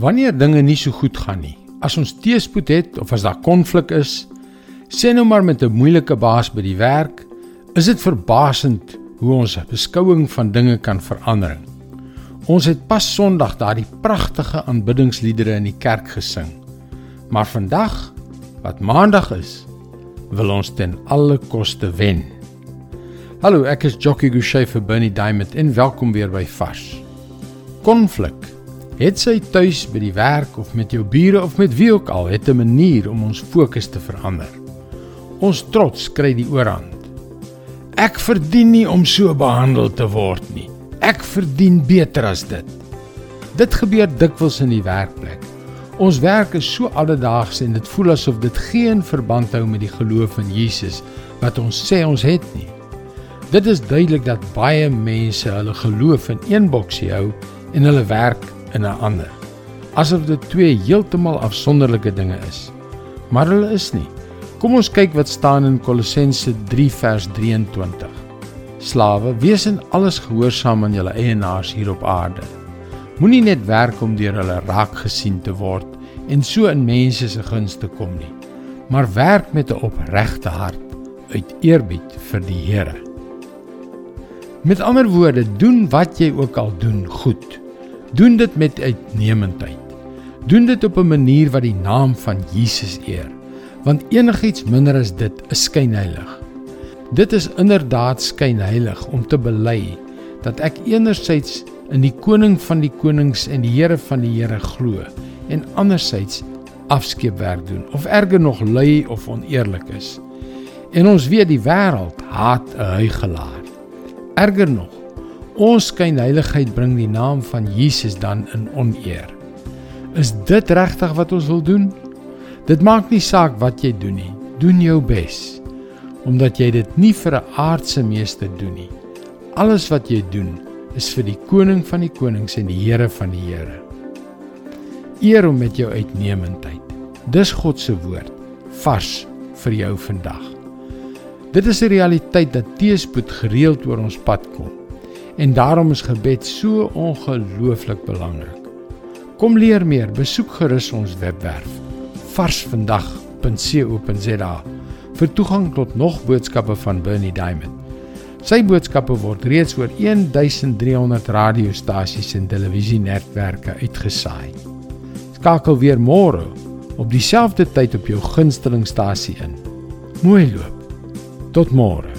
Wanneer dinge nie so goed gaan nie, as ons teëspoed het of as daar konflik is, sê nou maar met 'n moeilike baas by die werk, is dit verbasend hoe ons beskouing van dinge kan verander. Ons het pas Sondag daardie pragtige aanbiddingsliedere in die kerk gesing. Maar vandag, wat Maandag is, wil ons ten alle koste wen. Hallo, ek is Jockey Gouchee vir Bernie Diamond en welkom weer by Vars. Konflik Het sy tuis by die werk of met jou bure of met wie ook al, het 'n manier om ons fokus te verander. Ons trots kry die oorhand. Ek verdien nie om so behandel te word nie. Ek verdien beter as dit. Dit gebeur dikwels in die werkplek. Ons werk is so alledaags en dit voel asof dit geen verband hou met die geloof in Jesus wat ons sê ons het nie. Dit is duidelik dat baie mense hulle geloof in een boksie hou en hulle werk in 'n ander. Asof dit twee heeltemal afsonderlike dinge is. Maar hulle is nie. Kom ons kyk wat staan in Kolossense 3 vers 23. Slawe, wees in alles gehoorsaam aan julle eienaars hier op aarde. Moenie net werk om deur hulle raak gesien te word en so in mense se gunste kom nie, maar werk met 'n opregte hart uit eerbied vir die Here. Met ander woorde, doen wat jy ook al doen goed. Doen dit met uitnemendheid. Doen dit op 'n manier wat die naam van Jesus eer, want enigiets minder as dit is skynheilig. Dit is inderdaad skynheilig om te bely dat ek enerzijds in die koning van die konings en die Here van die Here glo en anderzijds afskeepwerk doen of erger nog lui of oneerlik is. En ons weet die wêreld haat 'n huigelaar. Erger nog, Ons skynheiligheid bring die naam van Jesus dan in oneer. Is dit regtig wat ons wil doen? Dit maak nie saak wat jy doen nie. Doen jou bes. Omdat jy dit nie vir 'n aardse meester doen nie. Alles wat jy doen is vir die koning van die konings en die Here van die Here. Eer hom met jou uitnemendheid. Dis God se woord vars vir jou vandag. Dit is 'n realiteit dat teëspoed gereeld oor ons pad kom. En daarom is gebed so ongelooflik belangrik. Kom leer meer, besoek gerus ons webwerf varsvandag.co.za vir toegang tot nog boodskappe van Bernie Diamond. Sy boodskappe word reeds oor 1300 radiostasies en televisienetwerke uitgesaai. Skakel weer môre op dieselfde tyd op jou gunstelingstasie in. Mooi loop. Tot môre.